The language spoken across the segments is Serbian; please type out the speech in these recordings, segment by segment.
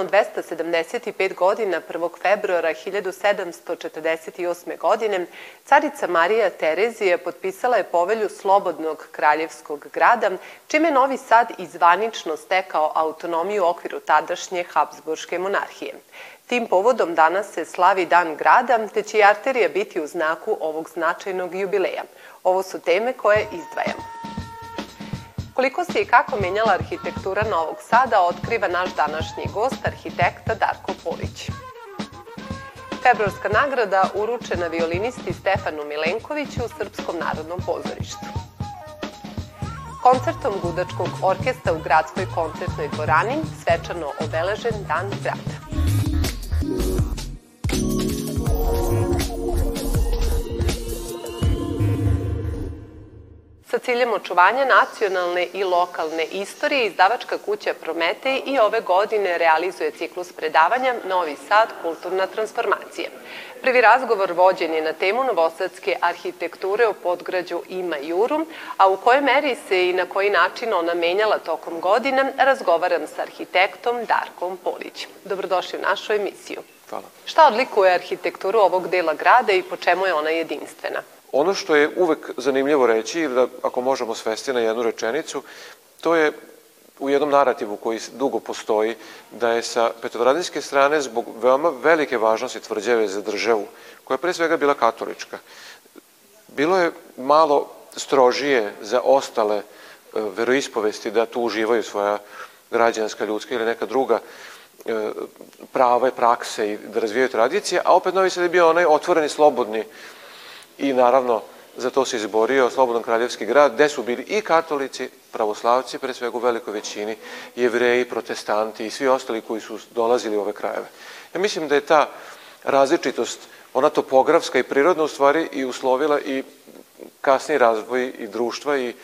tačno 275 godina 1. februara 1748. godine carica Marija Terezija potpisala je povelju Slobodnog kraljevskog grada, čime Novi Sad izvanično stekao autonomiju u okviru tadašnje Habsburške monarhije. Tim povodom danas se slavi dan grada, te će i arterija biti u znaku ovog značajnog jubileja. Ovo su teme koje izdvajamo. Koliko se i kako menjala arhitektura Novog Sada, otkriva naš današnji gost, arhitekta Darko Polić. Februarska nagrada uručena violinisti Stefanu Milenkoviću u Srpskom narodnom pozorištu. Koncertom Gudačkog orkestra u gradskoj koncertnoj dvorani svečano obeležen Dan grada. Ciljem očuvanja nacionalne i lokalne istorije, izdavačka kuća Prometej i ove godine realizuje ciklus predavanja Novi Sad – kulturna transformacija. Prvi razgovor vođen je na temu novosadske arhitekture u podgrađu Ima Juru, a u kojoj meri se i na koji način ona menjala tokom godina, razgovaram sa arhitektom Darkom Polić. Dobrodošli u našu emisiju. Hvala. Šta odlikuje arhitekturu ovog dela grada i po čemu je ona jedinstvena? Ono što je uvek zanimljivo reći, ili da ako možemo svesti na jednu rečenicu, to je u jednom narativu koji dugo postoji, da je sa petovradinske strane zbog veoma velike važnosti tvrđave za državu, koja je pre svega bila katolička, bilo je malo strožije za ostale e, veroispovesti da tu uživaju svoja građanska, ljudska ili neka druga e, prava i prakse i da razvijaju tradicije, a opet Novi Sad je bio onaj otvoreni, slobodni i naravno za to se izborio Slobodan kraljevski grad, gde su bili i katolici, pravoslavci, pre svega u velikoj većini, jevreji, protestanti i svi ostali koji su dolazili u ove krajeve. Ja mislim da je ta različitost, ona topografska i prirodna u stvari i uslovila i kasniji razvoj i društva i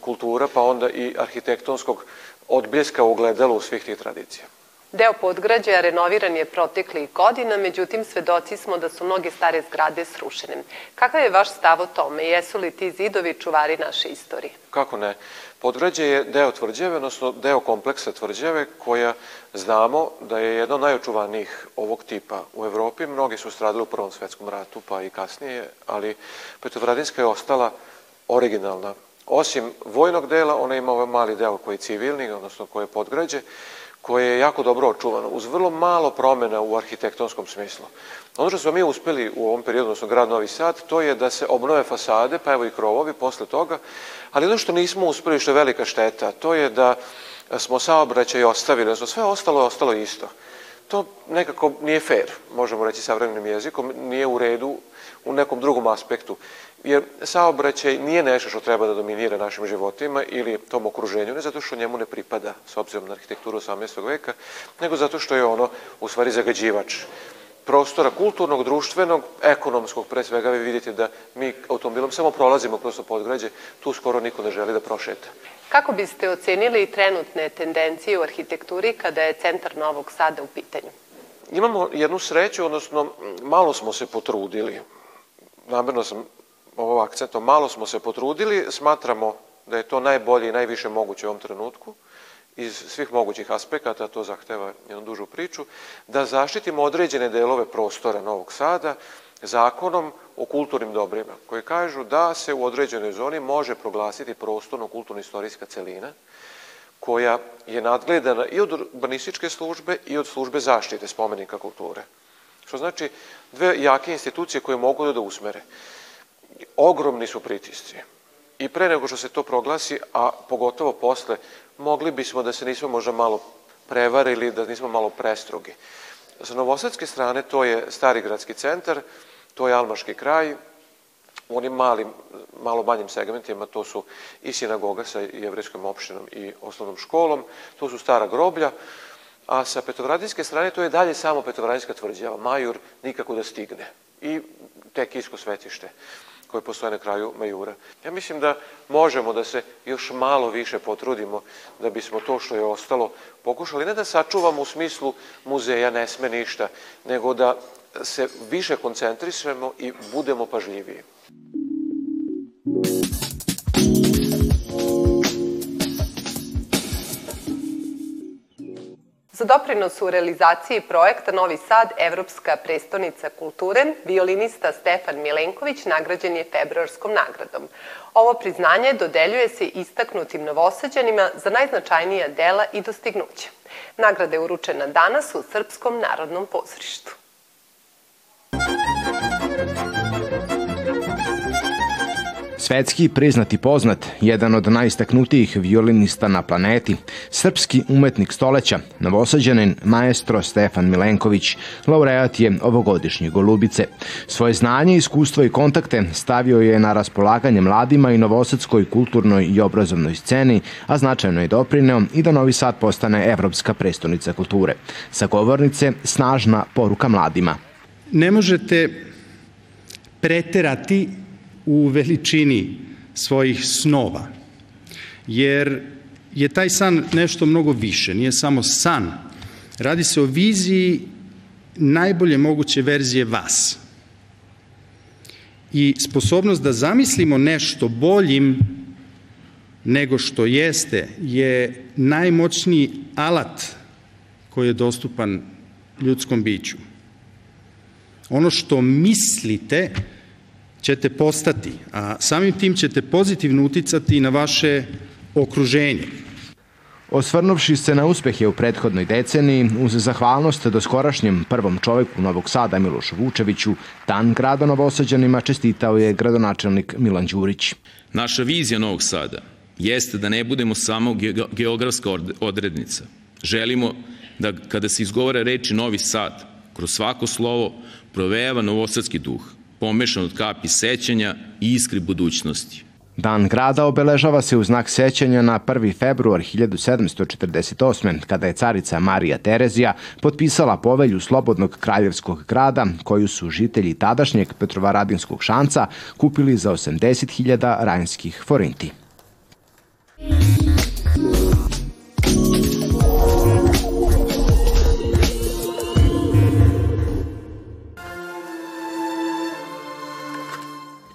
kultura, pa onda i arhitektonskog odbljeska u svih tih tradicija. Deo podgrađaja renoviran je proteklih godina, međutim svedoci smo da su mnoge stare zgrade srušene. Kakav je vaš stav o tome? Jesu li ti zidovi čuvari naše istorije? Kako ne? Podgrađe je deo tvrđave, odnosno deo kompleksa tvrđave koja znamo da je jedno najočuvanijih ovog tipa u Evropi. Mnogi su stradili u Prvom svetskom ratu, pa i kasnije, ali Petovradinska je ostala originalna. Osim vojnog dela, ona ima ovaj mali deo koji je civilni, odnosno koji je podgrađe, koje je jako dobro očuvano, uz vrlo malo promena u arhitektonskom smislu. Ono što smo mi uspeli u ovom periodu, odnosno grad Novi Sad, to je da se obnove fasade, pa evo i krovovi posle toga, ali ono što nismo uspeli, što je velika šteta, to je da smo saobraćaj ostavili, odnosno sve ostalo je ostalo isto. To nekako nije fair, možemo reći savremenim jezikom, nije u redu u nekom drugom aspektu. Jer saobraćaj nije nešto što treba da dominira našim životima ili tom okruženju, ne zato što njemu ne pripada, s obzirom na arhitekturu 18. veka, nego zato što je ono u stvari zagađivač prostora kulturnog, društvenog, ekonomskog, pre svega vi vidite da mi automobilom samo prolazimo kroz to podgrađe, tu skoro niko ne želi da prošeta. Kako biste ocenili trenutne tendencije u arhitekturi kada je centar Novog Sada u pitanju? Imamo jednu sreću, odnosno malo smo se potrudili. Namerno sam ovo akcentom, malo smo se potrudili, smatramo da je to najbolje i najviše moguće u ovom trenutku iz svih mogućih aspekata, to zahteva jednu dužu priču, da zaštitimo određene delove prostora Novog Sada zakonom o kulturnim dobrima, koji kažu da se u određenoj zoni može proglasiti prostorno-kulturno-istorijska celina, koja je nadgledana i od urbanističke službe i od službe zaštite spomenika kulture. Što znači dve jake institucije koje mogu da usmere. Ogromni su pritisci. I pre nego što se to proglasi, a pogotovo posle, mogli bismo da se nismo možda malo prevarili, da nismo malo prestrogi. Sa novosadske strane to je stari gradski centar, to je Almaški kraj, u onim malim, malo manjim segmentima, to su i sinagoga sa jevrijskom opštinom i osnovnom školom, to su stara groblja, a sa petovradinske strane to je dalje samo petovradinska tvrđava, Majur nikako da stigne i tek isko svetište koje postoje na kraju Majura. Ja mislim da možemo da se još malo više potrudimo da bismo to što je ostalo pokušali, ne da sačuvamo u smislu muzeja ne sme ništa, nego da se više koncentrišemo i budemo pažljiviji. Za doprinos u realizaciji projekta Novi Sad, Evropska prestonica kulture, violinista Stefan Milenković nagrađen je februarskom nagradom. Ovo priznanje dodeljuje se istaknutim novosađanima za najznačajnija dela i dostignuća. Nagrada je uručena danas u Srpskom narodnom pozorištu. Svetski priznati poznat, jedan od najistaknutijih violinista na planeti, srpski umetnik stoleća, novosađanin maestro Stefan Milenković, laureat je ovogodišnje Golubice. Svoje znanje, iskustvo i kontakte stavio je na raspolaganje mladima i novosadskoj kulturnoj i obrazovnoj sceni, a značajno je doprineo i da Novi Sad postane evropska prestonica kulture. Sa govornice snažna poruka mladima. Ne možete preterati u veličini svojih snova, jer je taj san nešto mnogo više, nije samo san. Radi se o viziji najbolje moguće verzije vas. I sposobnost da zamislimo nešto boljim nego što jeste je najmoćniji alat koji je dostupan ljudskom biću. Ono što mislite ćete postati, a samim tim ćete pozitivno uticati na vaše okruženje. Osvrnuvši se na uspehe u prethodnoj deceniji, uz zahvalnost do skorašnjem prvom čoveku Novog Sada Milošu Vučeviću, dan grada Novosađanima čestitao je gradonačelnik Milan Đurić. Naša vizija Novog Sada jeste da ne budemo samo geografska odrednica. Želimo da kada se izgovara reči Novi Sad, kroz svako slovo provejava novosadski duh, pomešan od kapi sećanja i iskri budućnosti. Dan grada obeležava se u znak sećanja na 1. februar 1748. kada je carica Marija Terezija potpisala povelju Slobodnog kraljevskog grada koju su žitelji tadašnjeg Petrovaradinskog šanca kupili za 80.000 rajnskih forinti.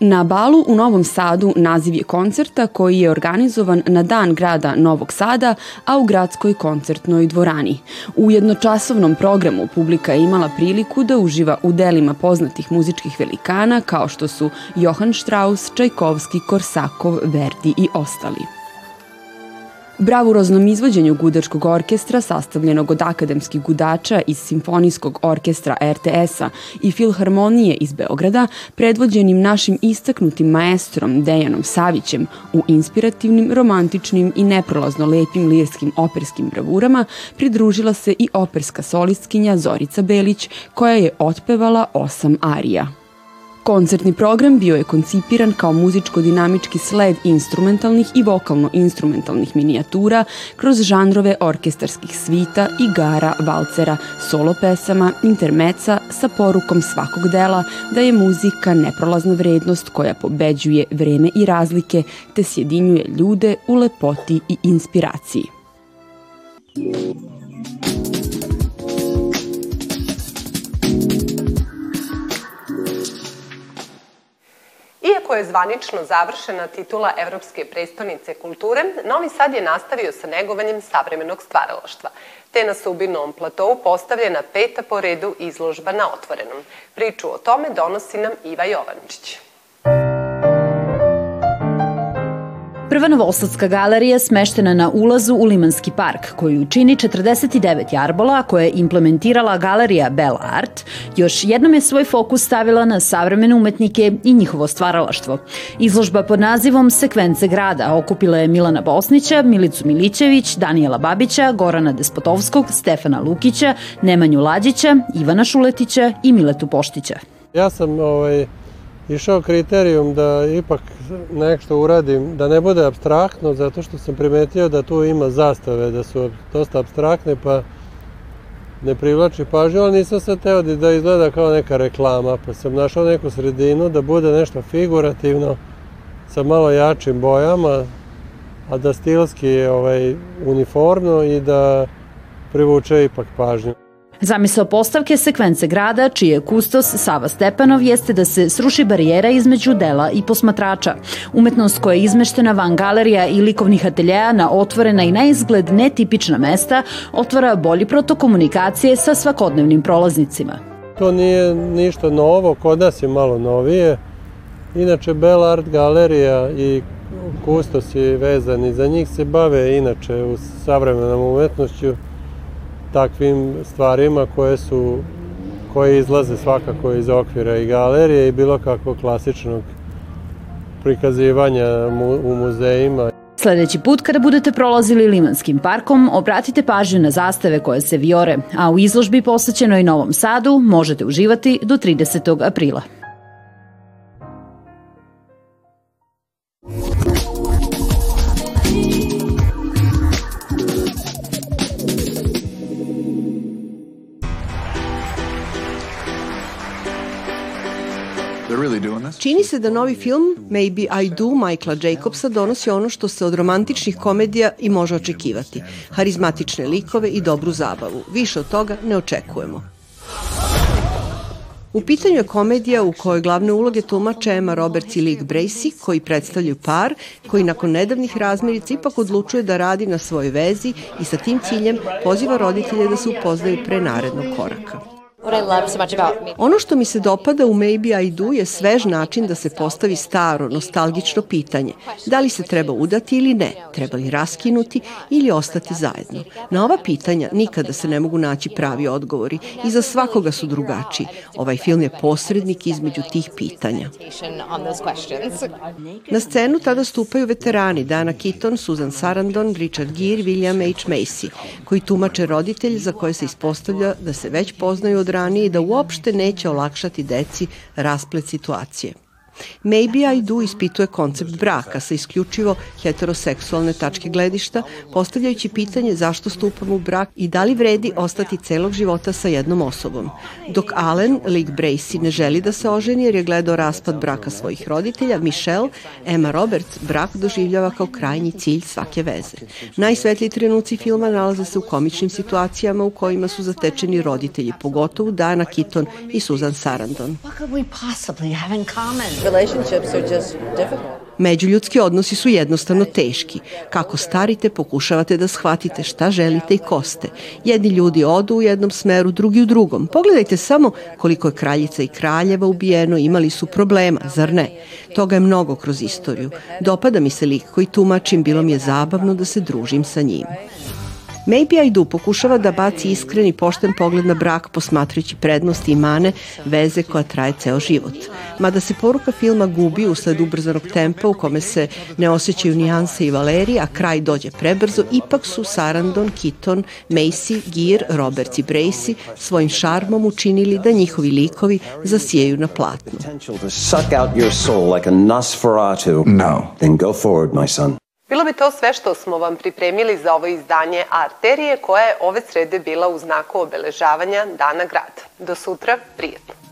Na balu u Novom Sadu naziv je koncerta koji je organizovan na dan grada Novog Sada, a u gradskoj koncertnoj dvorani. U jednočasovnom programu publika je imala priliku da uživa u delima poznatih muzičkih velikana kao što su Johann Strauss, Čajkovski, Korsakov, Verdi i ostali. Bravuroznom izvođenju gudačkog orkestra sastavljenog od akademskih gudača iz Simfonijskog orkestra RTS-a i Filharmonije iz Beograda, predvođenim našim istaknutim maestrom Dejanom Savićem u inspirativnim, romantičnim i neprolazno lepim lirskim operskim bravurama, pridružila se i operska solistkinja Zorica Belić, koja je otpevala osam arija. Koncertni program bio je koncipiran kao muzičko-dinamički sled instrumentalnih i vokalno-instrumentalnih minijatura kroz žanrove orkestarskih svita, igara, valcera, solo pesama, intermeca sa porukom svakog dela da je muzika neprolazna vrednost koja pobeđuje vreme i razlike te sjedinjuje ljude u lepoti i inspiraciji. Iako je zvanično završena titula Evropske prestonice kulture, Novi Sad je nastavio sa negovanjem savremenog stvaralaštva, te na Subinom platovu postavljena peta po redu izložba na otvorenom. Priču o tome donosi nam Iva Jovančić. Prva Novosadska galerija smeštena na ulazu u Limanski park, koju čini 49 jarbola, koje je implementirala galerija Bell Art, još jednom je svoj fokus stavila na savremene umetnike i njihovo stvaralaštvo. Izložba pod nazivom Sekvence grada okupila je Milana Bosnića, Milicu Milićević, Danijela Babića, Gorana Despotovskog, Stefana Lukića, Nemanju Lađića, Ivana Šuletića i Miletu Poštića. Ja sam ovaj, išao kriterijum da ipak nešto uradim, da ne bude abstraktno, zato što sam primetio da tu ima zastave, da su dosta abstraktne, pa ne privlači pažnju, ali nisam sad teo da izgleda kao neka reklama, pa sam našao neku sredinu da bude nešto figurativno, sa malo jačim bojama, a da stilski je ovaj, uniformno i da privuče ipak pažnju. Zamisao postavke sekvence grada, čiji je kustos Sava Stepanov, jeste da se sruši barijera između dela i posmatrača. Umetnost koja je izmeštena van galerija i likovnih ateljeja na otvorena i na izgled netipična mesta otvara bolji protok komunikacije sa svakodnevnim prolaznicima. To nije ništa novo, kod nas je malo novije. Inače, Bell Art galerija i kustosi vezani, za njih se bave inače u savremenom umetnošću takvim stvarima koje su koje izlaze svakako iz okvira i galerije i bilo kakvog klasičnog prikazivanja u muzejima. Sledeći put kada budete prolazili Limanskim parkom, obratite pažnju na zastave koje se viore, a u izložbi posvećenoj Novom Sadu možete uživati do 30. aprila. Čini se da novi film Maybe I Do Michaela Jacobsa donosi ono što se od romantičnih komedija i može očekivati. Harizmatične likove i dobru zabavu. Više od toga ne očekujemo. U pitanju je komedija u kojoj glavne uloge tumače Emma Roberts i Lig Bracey, koji predstavljaju par koji nakon nedavnih razmirica ipak odlučuje da radi na svojoj vezi i sa tim ciljem poziva roditelje da se upoznaju pre narednog koraka. Ono što mi se dopada u Maybe I Do je svež način da se postavi staro, nostalgično pitanje. Da li se treba udati ili ne? Treba li raskinuti ili ostati zajedno? Na ova pitanja nikada se ne mogu naći pravi odgovori i za svakoga su drugačiji. Ovaj film je posrednik između tih pitanja. Na scenu tada stupaju veterani Dana Keaton, Susan Sarandon, Richard Gere, William H. Macy, koji tumače roditelj za koje se ispostavlja da se već poznaju od ranije i da uopšte neće olakšati deci rasplet situacije. Maybe I Do ispituje koncept braka sa isključivo heteroseksualne tačke gledišta, postavljajući pitanje zašto stupamo u brak i da li vredi ostati celog života sa jednom osobom. Dok Allen, lik Bracey, ne želi da se oženi jer je gledao raspad braka svojih roditelja, Michelle, Emma Roberts, brak doživljava kao krajnji cilj svake veze. Najsvetliji trenuci filma nalaze se u komičnim situacijama u kojima su zatečeni roditelji, pogotovo Dana Keaton i Susan Sarandon. What could we possibly have in common? Međuljudski odnosi su jednostavno teški. Kako starite, pokušavate da shvatite šta želite i ko ste. Jedni ljudi odu u jednom smeru, drugi u drugom. Pogledajte samo koliko je kraljica i kraljeva ubijeno, imali su problema, zar ne? Toga je mnogo kroz istoriju. Dopada mi se lik koji tumačim, bilo mi je zabavno da se družim sa njim. Maybe I Do pokušava da baci iskren i pošten pogled na brak posmatrajući prednosti i mane veze koja traje ceo život. Mada se poruka filma gubi usled ubrzanog tempa u kome se ne osjećaju nijanse i valeri, a kraj dođe prebrzo, ipak su Sarandon, Keaton, Macy, Gere, Roberts i Bracey svojim šarmom učinili da njihovi likovi zasijeju na platnu. No. Then go forward, my son. Bilo bi to sve što smo vam pripremili za ovo izdanje Arterije, koja je ove srede bila u znaku obeležavanja Dana grada. Do sutra, prijetno!